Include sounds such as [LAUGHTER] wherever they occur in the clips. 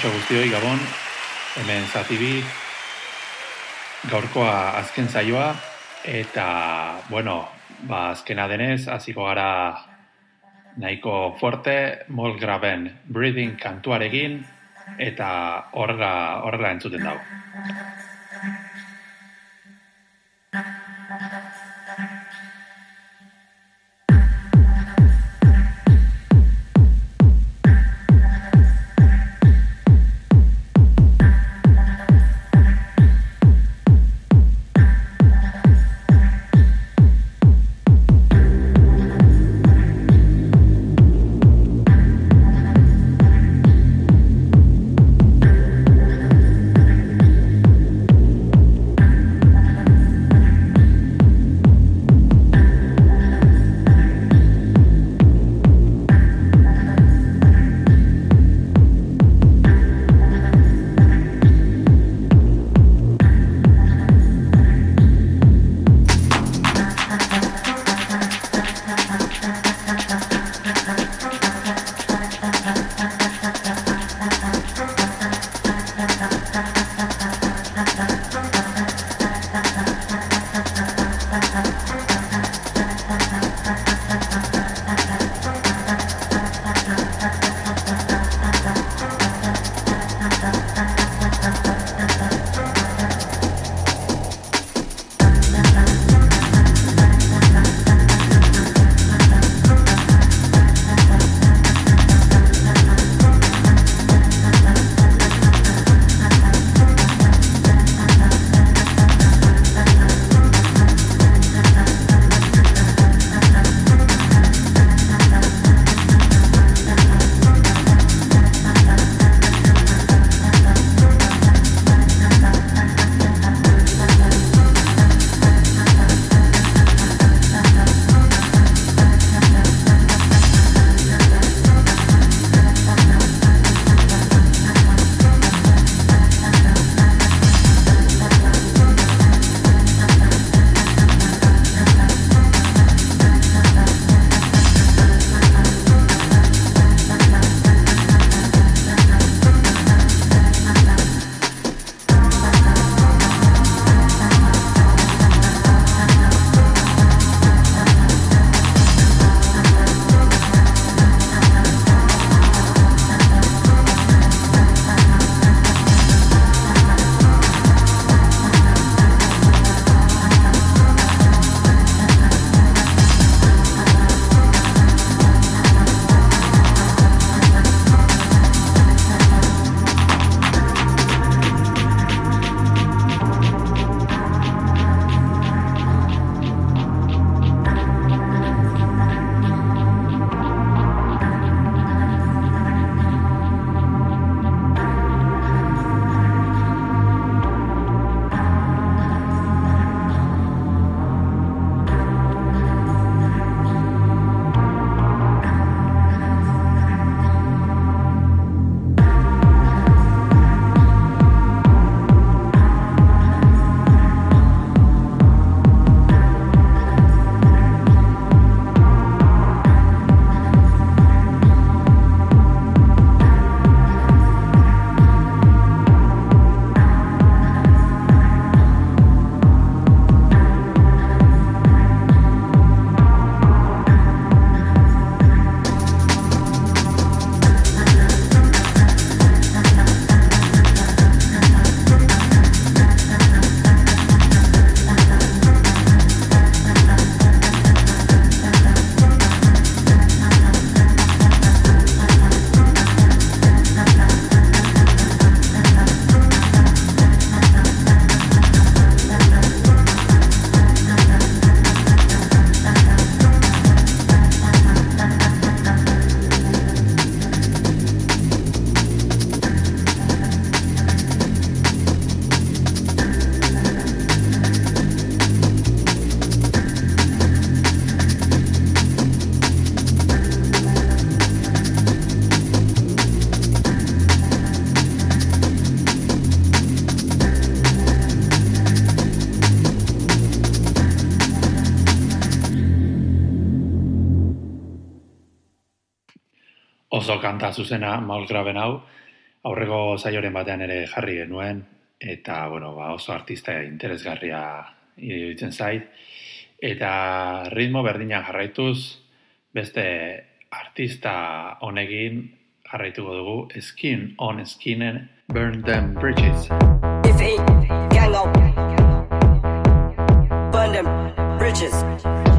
Kaixo guztioi gabon, hemen zatibi, gaurkoa azken zaioa, eta, bueno, ba, azkena denez, hasiko gara nahiko fuerte, mol graben, breathing kantuarekin, eta horrela, horrela entzuten dago. Oso kanta zuzena malgraben hau, aurrego saioren batean ere jarri genuen, eta, bueno, ba, oso artista interesgarria iruditzen zait, eta ritmo berdinak jarraituz, beste artista honegin jarraituko dugu, skin on skinen, burn them bridges. If it gang up, burn them bridges.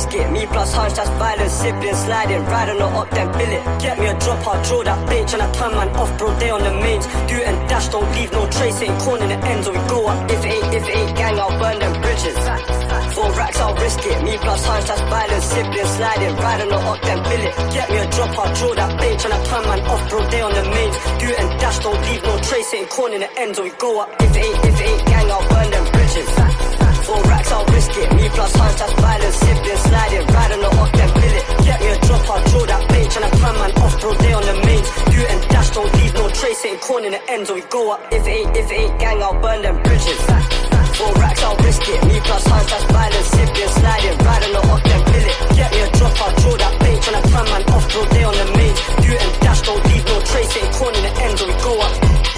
I'll. Me plus hunch, that's violence. Sibling sliding, riding or up, then bill it. Get me a drop, I'll draw that bitch, and I turn man off, bro. They on the mains. Do it and dash, don't leave no trace. Ain't corn in the ends, or we go up. If it ain't, if it ain't gang, I'll burn them bridges. Four racks, I'll risk it. Me plus hunch, that's violence. Sibling sliding, riding or up, then bill it. Get me a drop, I'll draw that bitch, and I turn man off, bro. They on the mains. Do it and dash, don't leave no trace. Ain't corn in the ends, or we go up. If it ain't, if it ain't gang, I'll burn them bridges. Four racks, I'll risk it. Me plus hunch, that's violence. Sibling sliding, riding or up, then bill it. Get me a drop, I'll draw that bitch, and I turn man off, bro. They on the mains. It and dash, don't leave no trace. Ain't corn in the ends, or we go up. If it ain't, if it ain't gang, I'll burn them bridges. Four racks, I'll risk it. Me plus hunch, that's violence. Sibling sliding, riding or up, then bill it. Get me a drop, I'll draw that bitch, and I turn man off, bro. They on the mains. It and dash, don't leave no trace. Ain't corn in the ends, or we go up.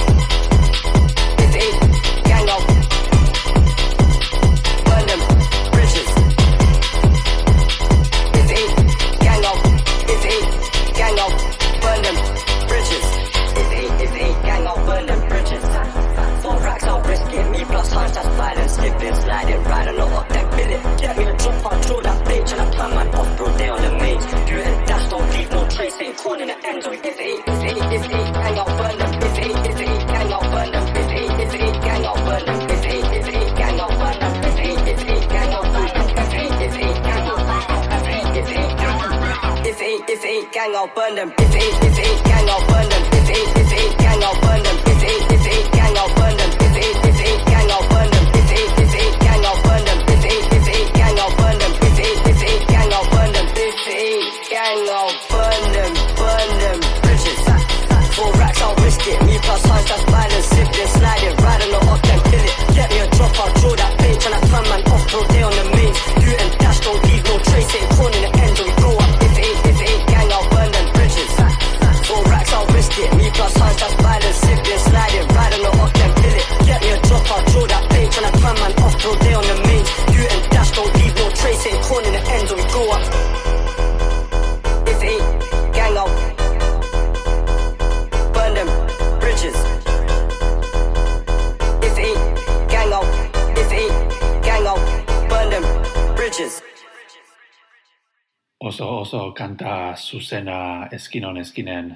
Zuzena eskinon eskinen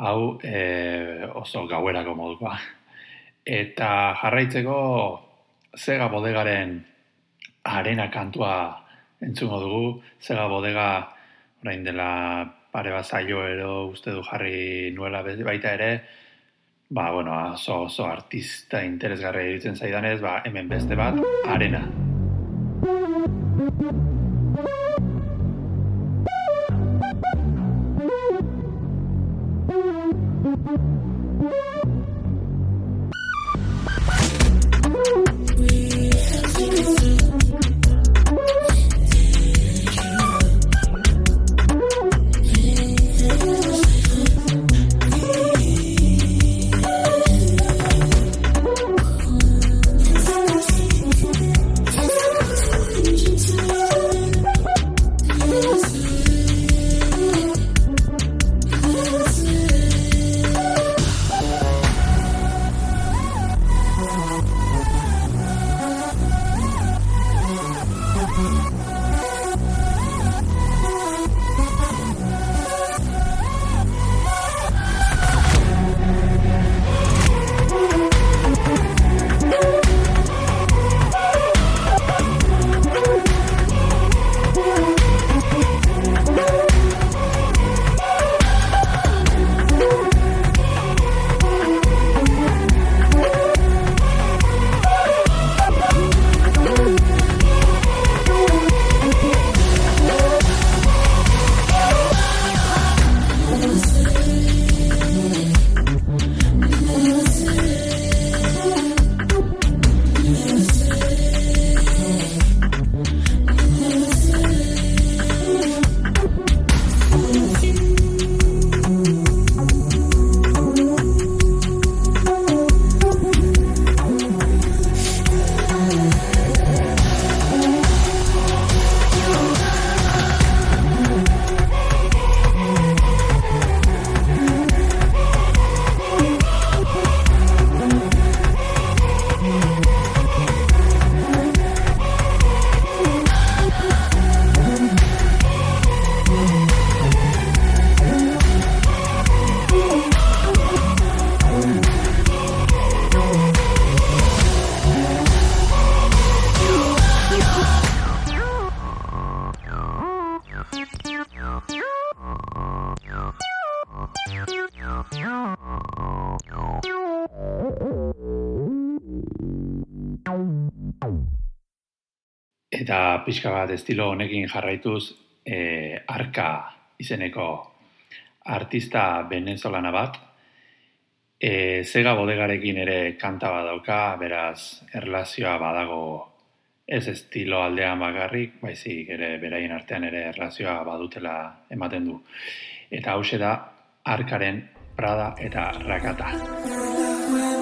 hau e, oso gauerako modukoa. Eta jarraitzeko Zega Bodegaren arena kantua entzungo dugu. Zega Bodega orain dela pare bat zailo ero uste du jarri nuela baita ere, ba, bueno, oso, oso artista interesgarria iruditzen zaidanez, ba, hemen beste bat, arena. Pixka bat estilo honekin jarraituz e, arka izeneko artista venezolana bat, e, zega bodegarekin ere kanta badauka, beraz erlazioa badago ez estilo aldean bakarrik, baizik ere beraien artean ere erlazioa badutela ematen du. Eta hause da, arkaren Prada eta Rakata.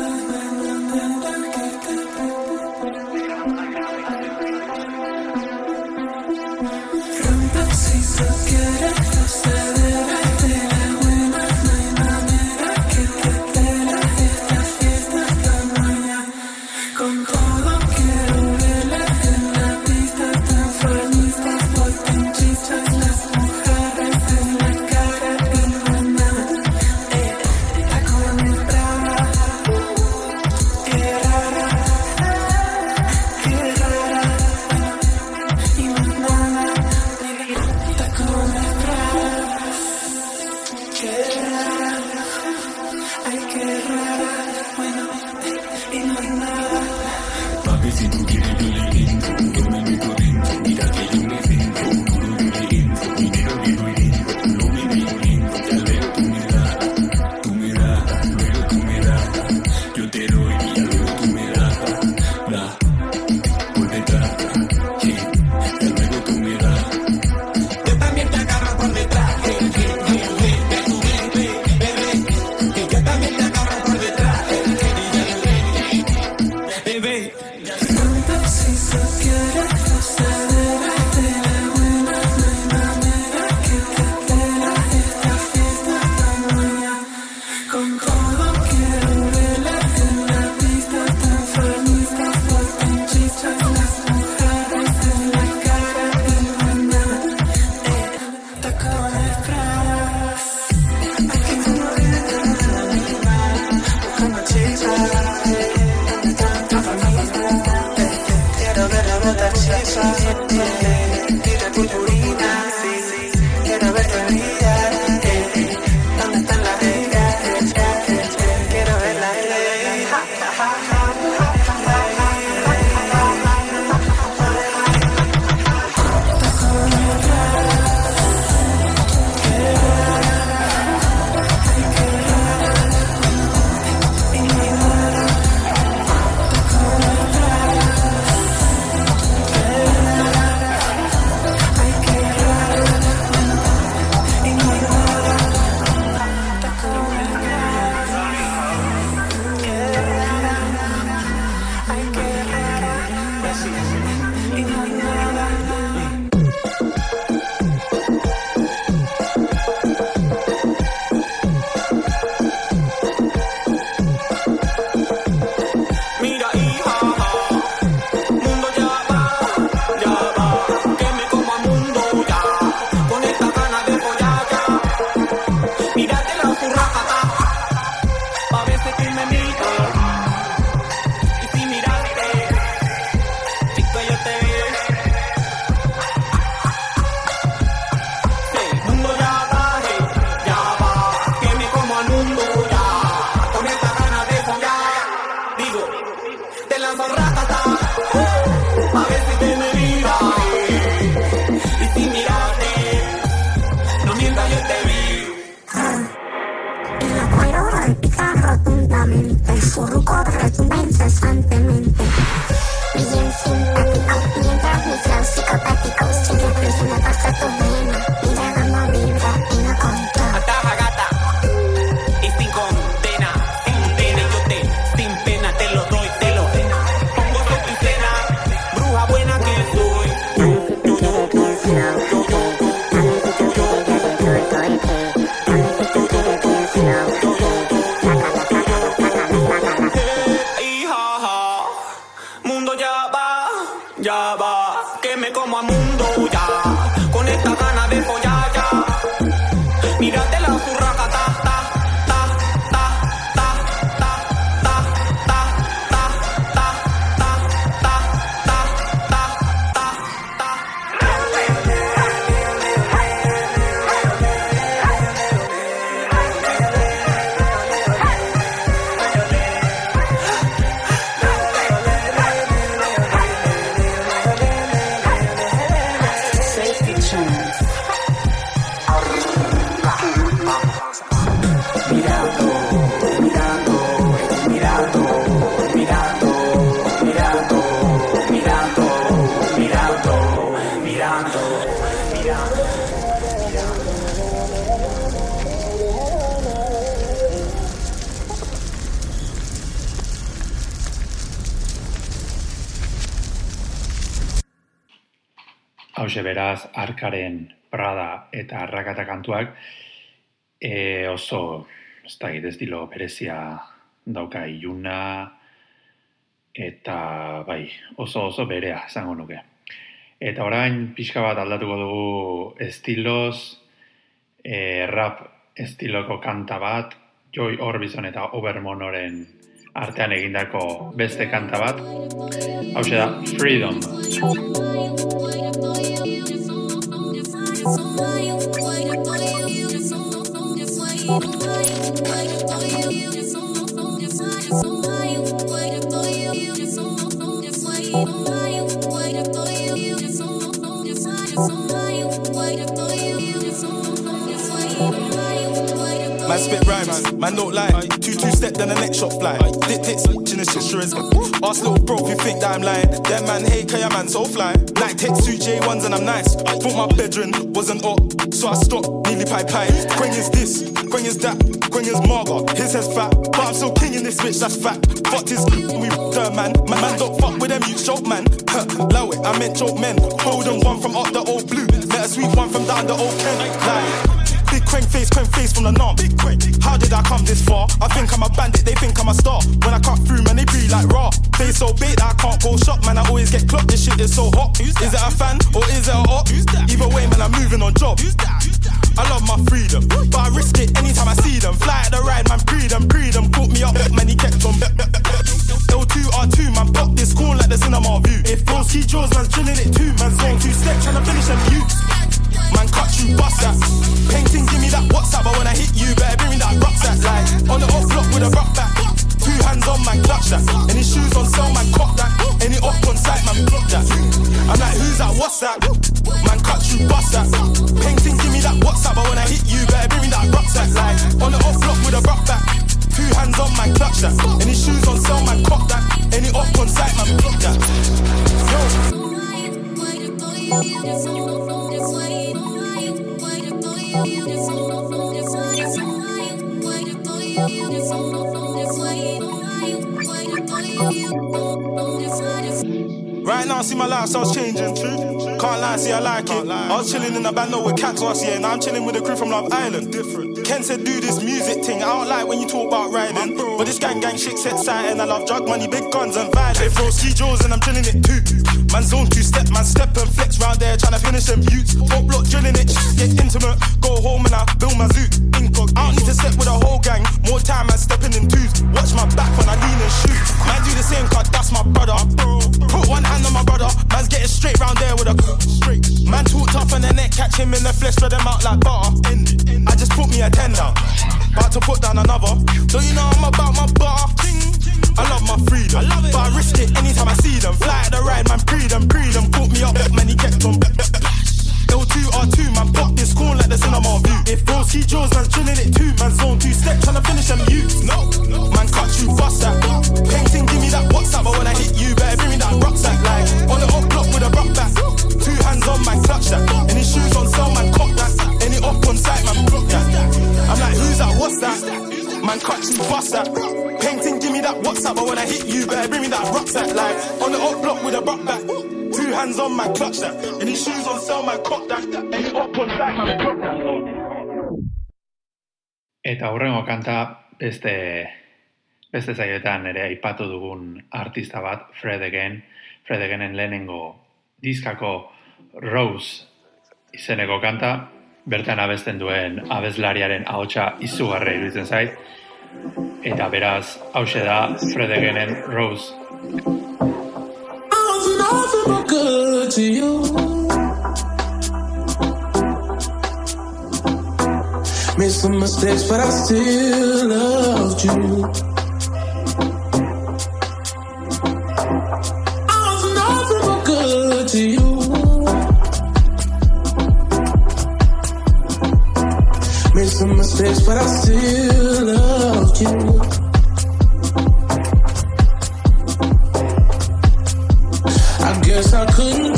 Arkaren prada eta arrakata kantuak, e, oso, ez da, ez dilo berezia dauka iluna, eta bai, oso oso berea, zango nuke. Eta orain pixka bat aldatuko dugu estilos, e, rap estiloko kanta bat, Joy Orbison eta Overmonoren artean egindako beste kanta bat. Hau da, Freedom. so high. Man spit rhymes, man don't lie. Two two step, then the next shot fly. Dick tits, in the sisters. Ask little bro if you think that I'm lying. Them man hate, cause your man so fly. Like text two J1s and I'm nice. Thought my bedroom wasn't up, so I stopped, nearly pie pie. Queen is this, Queen is that, Queen is Marga. His head's fat, but I'm still king in this bitch, that's fact. Fucked his [LAUGHS] we the man. My man don't fuck with them, you choke man. Low it, I meant choke men. Hold on one from up the old blue. Let a sweet one from down the old Ken. Like, Big Quang face, Quang face from the norm. Big Quang. How did I come this far? I think I'm a bandit, they think I'm a star. When I cut through, man, they breathe like raw. They so big that I can't go shop, man. I always get clocked. This shit is so hot. Is it a fan or is it a op? Either way, man, I'm moving on job. I love my freedom, but I risk it anytime I see them. Fly at the ride, man, breed them, breed them. Caught me up, man, he kept on. L2 R2, man, pop this corn like the cinema view. If those key jaws, man's drilling it too, man's zone two step, trying to finish them views. Man, cut you, bust that. Painting, give me that WhatsApp, but when I hit you, better bring me that rucksack. Like, on the off block with a rock back. Two hands on, man, clutch that. Any shoes on sale, man, cock that. Any up on site, man, block that. I'm like, who's that, what's that? Man, cut you, bust that. Painting, give me that WhatsApp, but when I hit you, better bring me that rucksack. Like, on the off block with a rock back. Two hands on, man, clutch that. Any shoes on sale, man, Right now, see my lifestyle's changing. Can't lie, see I like it. I was chilling in a bando with cats last year, now I'm chilling with a crew from Love Island. Different. Ken said do this music thing. I don't like when you talk about riding, but this gang gang shit set sighting. I love drug money, big guns and violence. They throw ski jaws and I'm drilling it too. Man zone two step, man step and flex round there, trying to finish them buttes. Top block drilling it, get intimate, go home and I build my zoot. Incog. I don't need to step with a whole gang, more time man stepping in twos. Watch my back when I lean and shoot. Man do the same cause that's my brother. Put one hand on my brother, man's getting straight round there with a [LAUGHS] straight. Man talk tough and the neck, catch him in the flesh, spread them out like butter. I just put me a tender, about to put down another. Don't you know I'm about my butter? I love my freedom, I love it. but I risk it anytime I see them. Fly at the ride, man, pre them, pre them. Put me up, man, he kept on. L2 R2, man, pop this corn like the cinema view. If those key jaws, man's drilling it too. Man, zone two step, trying to finish them you. No, man, cut you, bust that. Painting, give me that WhatsApp, but when I hit you, better bring me that rucksack. Like, on the up block with a rock back. Two hands on, man, clutch that. Any shoes on sale, man, cock that. Any up on site, man, block that. I'm like, who's that, what's that? Man, cut you, bust that. Painting, give me that WhatsApp, but when I hit you, better bring me that rucksack. Like, on the up block with a rock back. Hands on, man, clutch that. Any shoes on sale, man, cock that. Any up on man, block that. Eta hurrengo kanta beste beste zaioetan ere aipatu dugun artista bat, Fred Again, Fred Againen lehenengo diskako Rose izeneko kanta, bertan abesten duen abeslariaren ahotsa izugarra iruditzen zait, eta beraz, hause da Fred Againen Rose. Good to you. Made some mistakes, but I still loved you. Some mistakes, but I still loved you. Guess I couldn't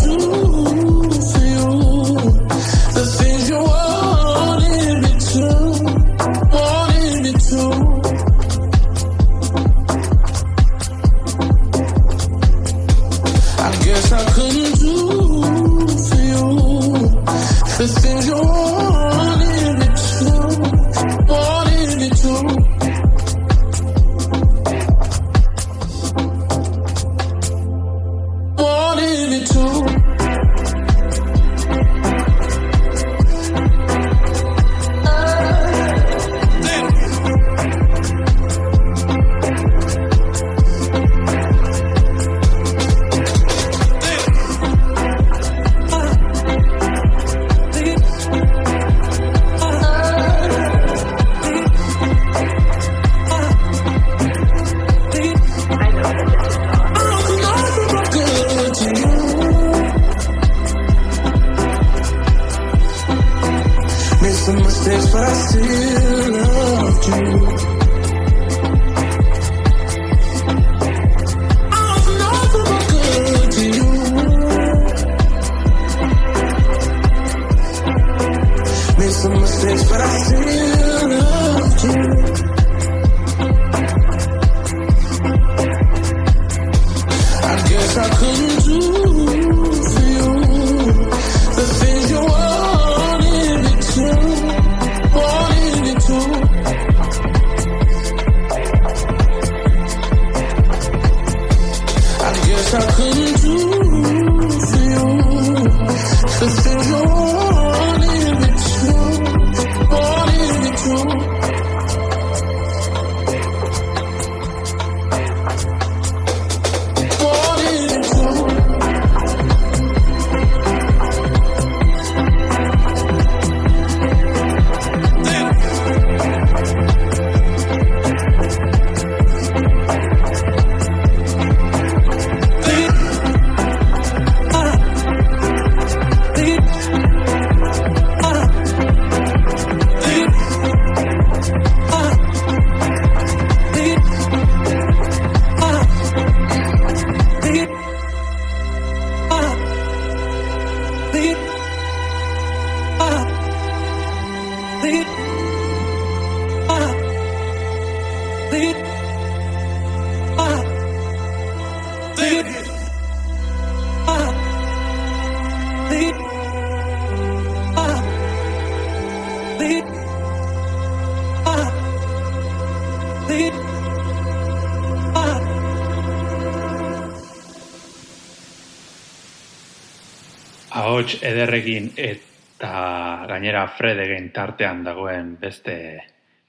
ederrekin eta gainera Fredegen tartean dagoen beste,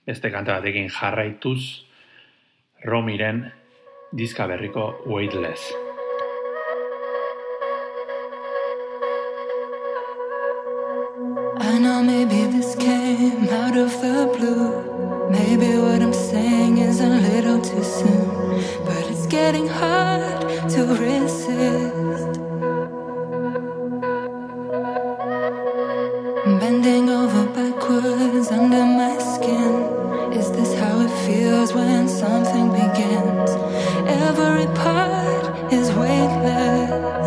beste kanta batekin jarraituz Romiren diska berriko Weightless. I know maybe this came out of the blue. Maybe what I'm saying is a little too soon. But it's getting hard to resist. bending over backwards under my skin. Is this how it feels when something begins? Every part is weightless.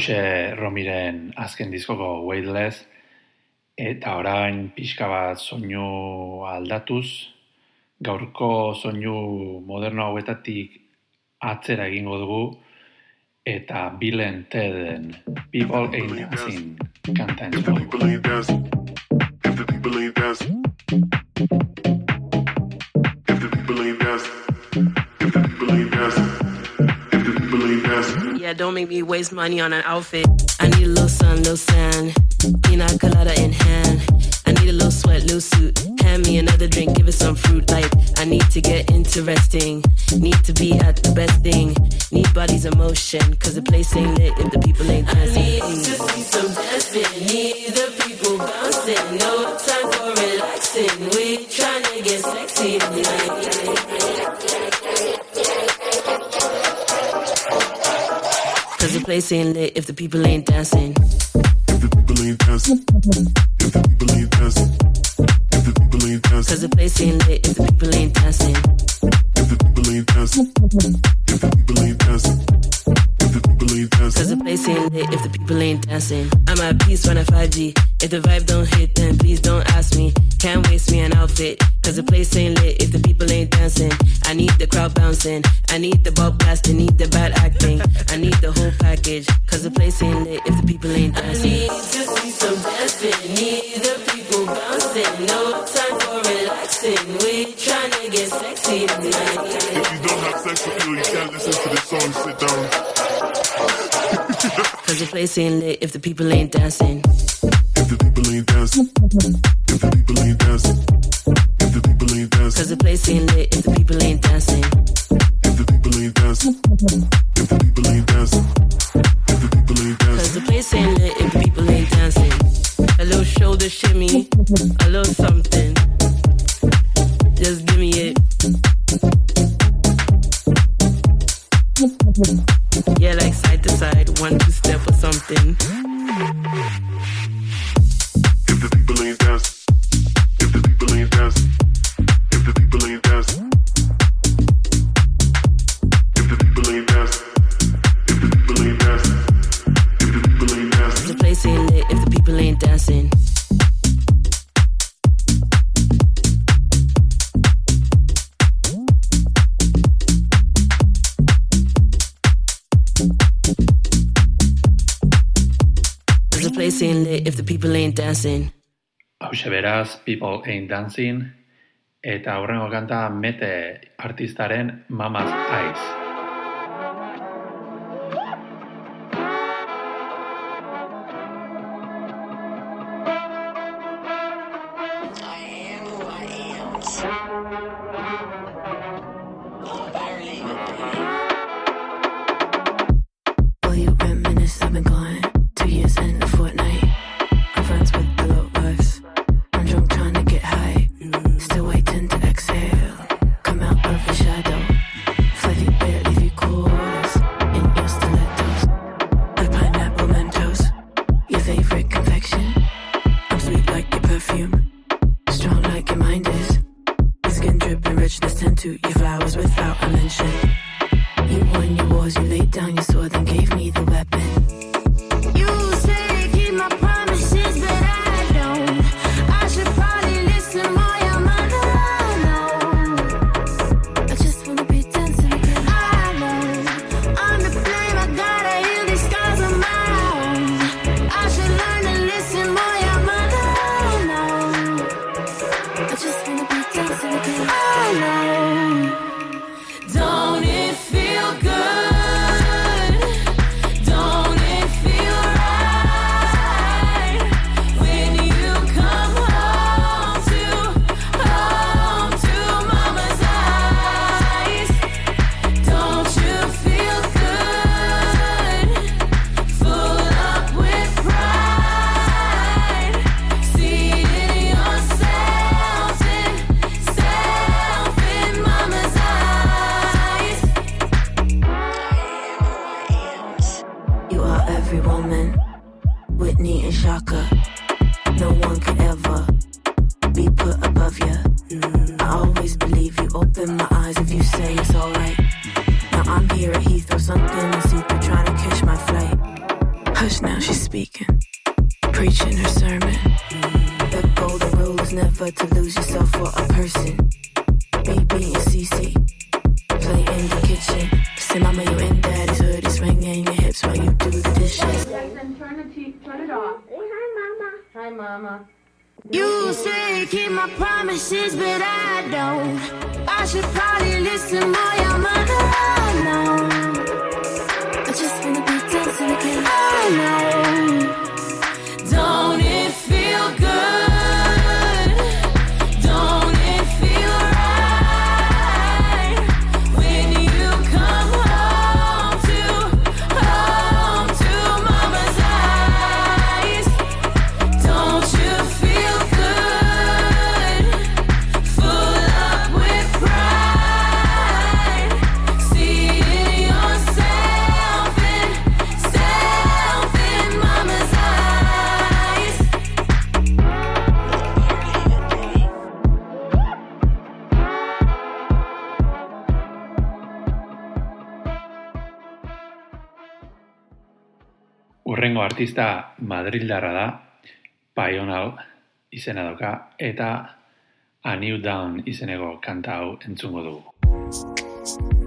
Hauxe Romiren azken diskoko Weightless, eta orain pixka bat soinu aldatuz, gaurko soinu moderno hauetatik atzera egingo dugu, eta Bilen Teden People Ain't Dancing kanta If don't make me waste money on an outfit. I need a little sun, little sand. Pina colada in hand. I need a little sweat, little suit. Hand me another drink, give it some fruit. Like, I need to get interesting. Need to be at the best thing. Need bodies in motion. Cause the place ain't lit if the people ain't dancing. I need to see some dancing. Need the people bouncing. No time for relaxing. We trying to get sexy Cause the place ain't lit if the people ain't dancing. If the people ain't dancing, if the people ain't dancing, if the people ain't dancing, Cause the place ain't lit if the people ain't dancing. if the people ain't dancing, if the people ain't dancing, if the people ain't Cause the place ain't lit if the people ain't dancing. I'm at peace when I 5G. If the vibe don't hit, then please don't ask me. Can't waste me an outfit. Cause the place ain't lit if the people ain't dancing. I need the crowd bouncing. I need the ball blasting. Need the bad acting. I need the whole package. Cause the place ain't lit if the people ain't dancing. I need to see some dancing. Need the people bouncing. No time place ain't lit if the people ain't dancing. Beraz, People Ain't Dancing, eta aurrengo kanta Mete artistaren Mama's Eyes. Speaking, preaching her sermon. The golden rule is never to lose yourself for a person. BB and CC play in the kitchen. Say, Mama, you in daddy's hood, it's ringing your hips while you do the dishes. Jackson, turn the t- turn it off. hi, mama. Hi, mama. You say keep my promises, but I don't. I should probably listen more, your mother. I know. I just wanna be dancing again. I know. Artista Madrildarra da, Pional izena dauka, eta A New Down izeneko kanta hau entzungo dugu.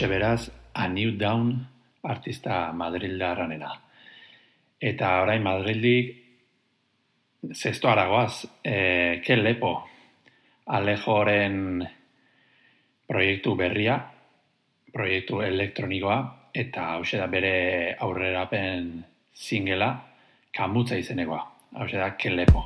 Hauxe beraz, A New Down artista madrildarranena. Eta orain Madrildik zesto aragoaz, e, ke lepo Alejoren proiektu berria, proiektu elektronikoa, eta hause da bere aurrerapen zingela, kamutza izenekoa. Hause da, ke lepo.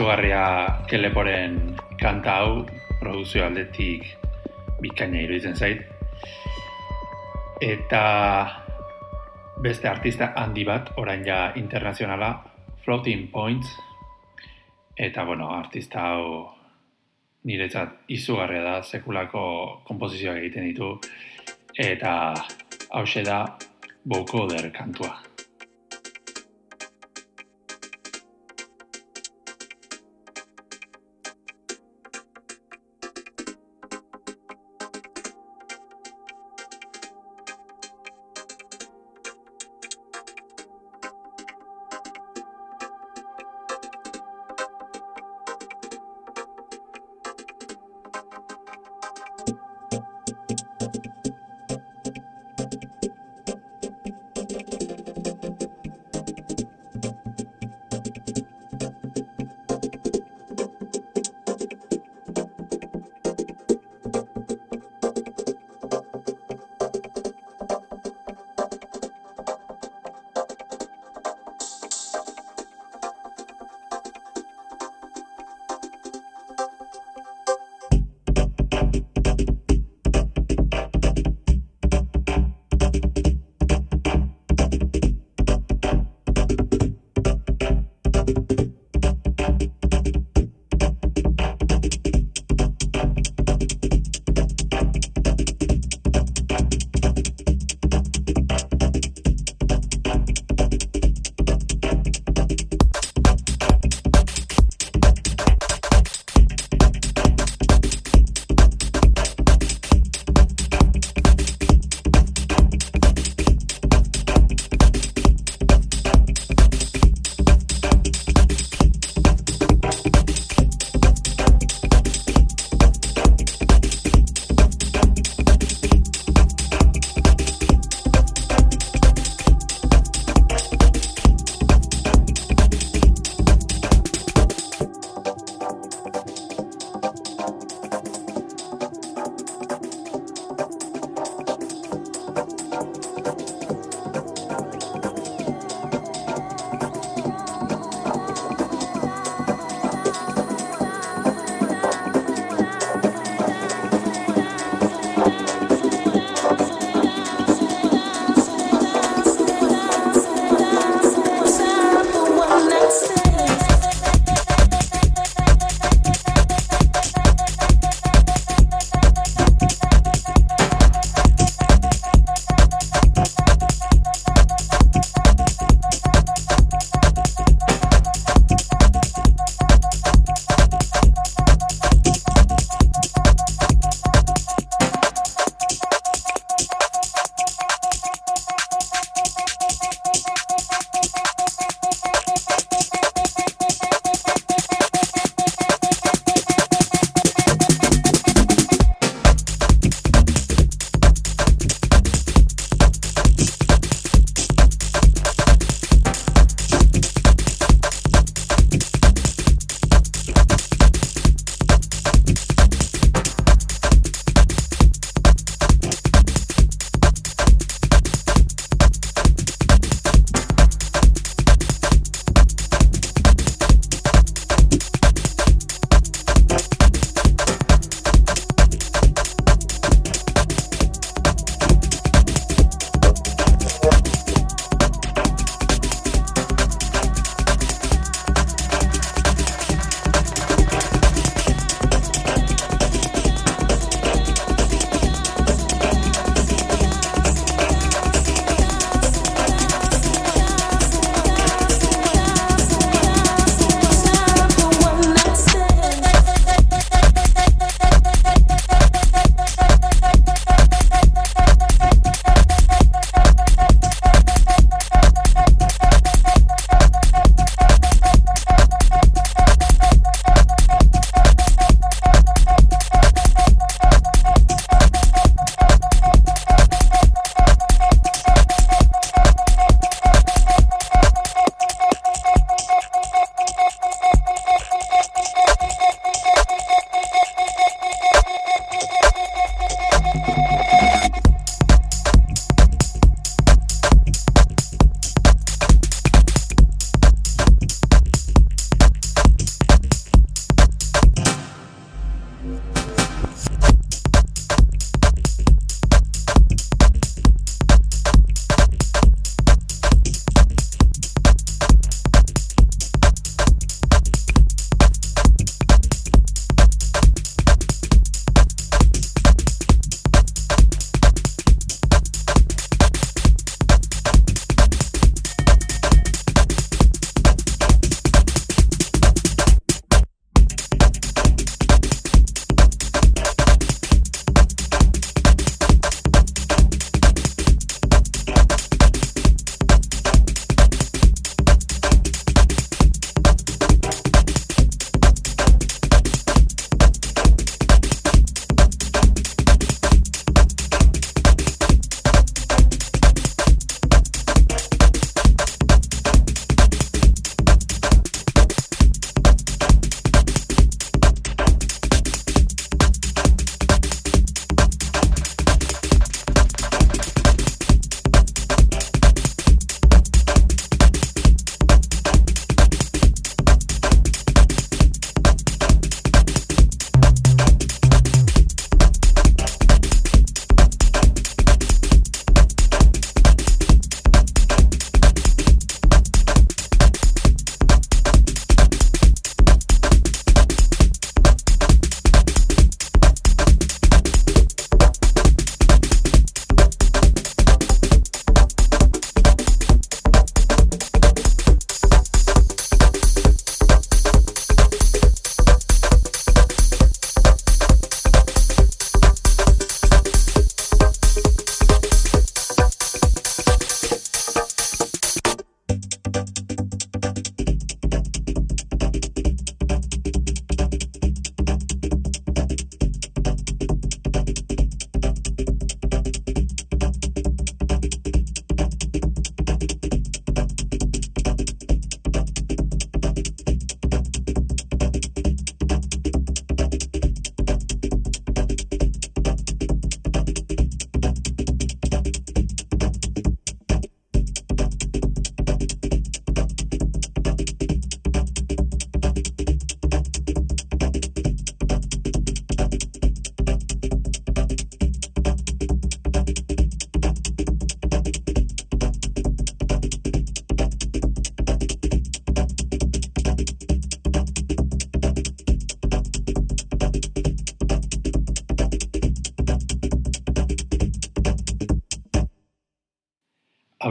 Izugarria keleporen kanta hau produzio aldetik bikaina iruditzen zait. Eta beste artista handi bat, orain ja internazionala, Floating Points, eta bueno, artista hau niretzat izugarria da, sekulako kompozizioak egiten ditu, eta hause da Vocoder kantua.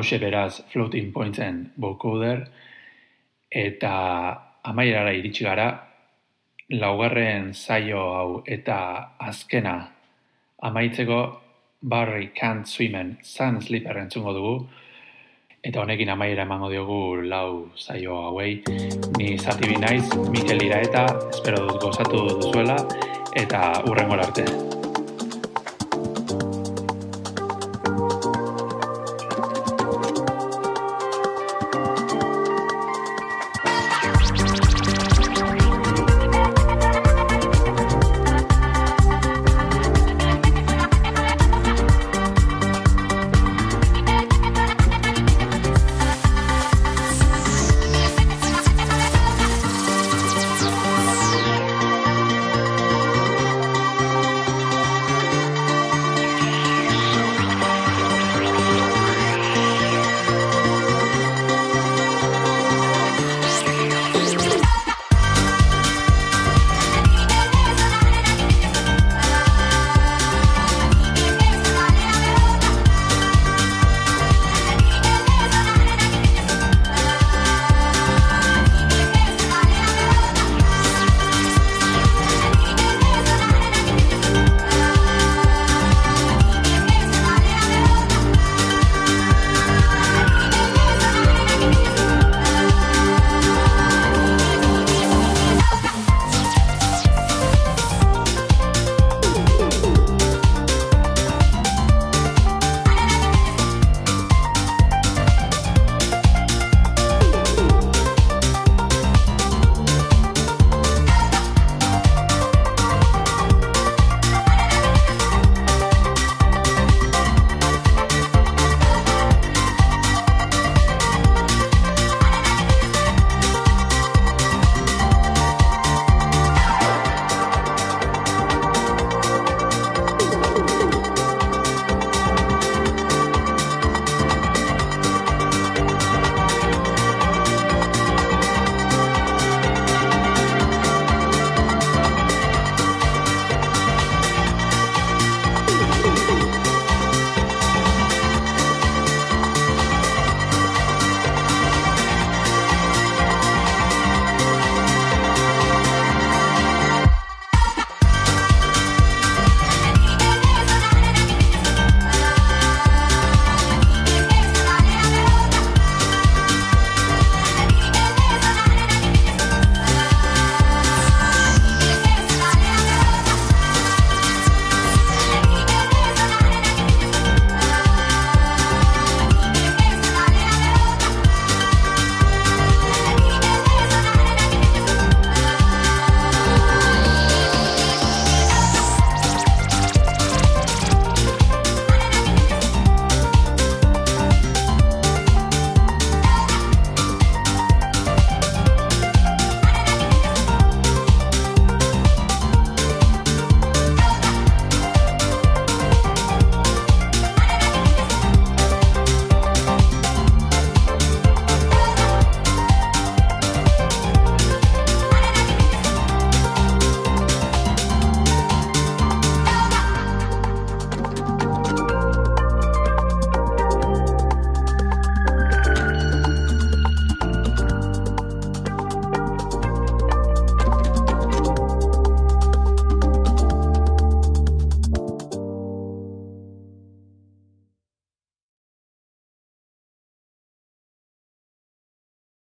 Hause beraz Floating Pointsen vocoder, eta amaierara iritsi gara, laugarren zaio hau eta azkena amaitzeko Barry Can't Swimmen Sun Slipper entzungo dugu, eta honekin amaiera emango diogu lau zaio hauei. Ni zati naiz, Mikel Iraeta, espero dut gozatu duzuela, eta urrengo arte.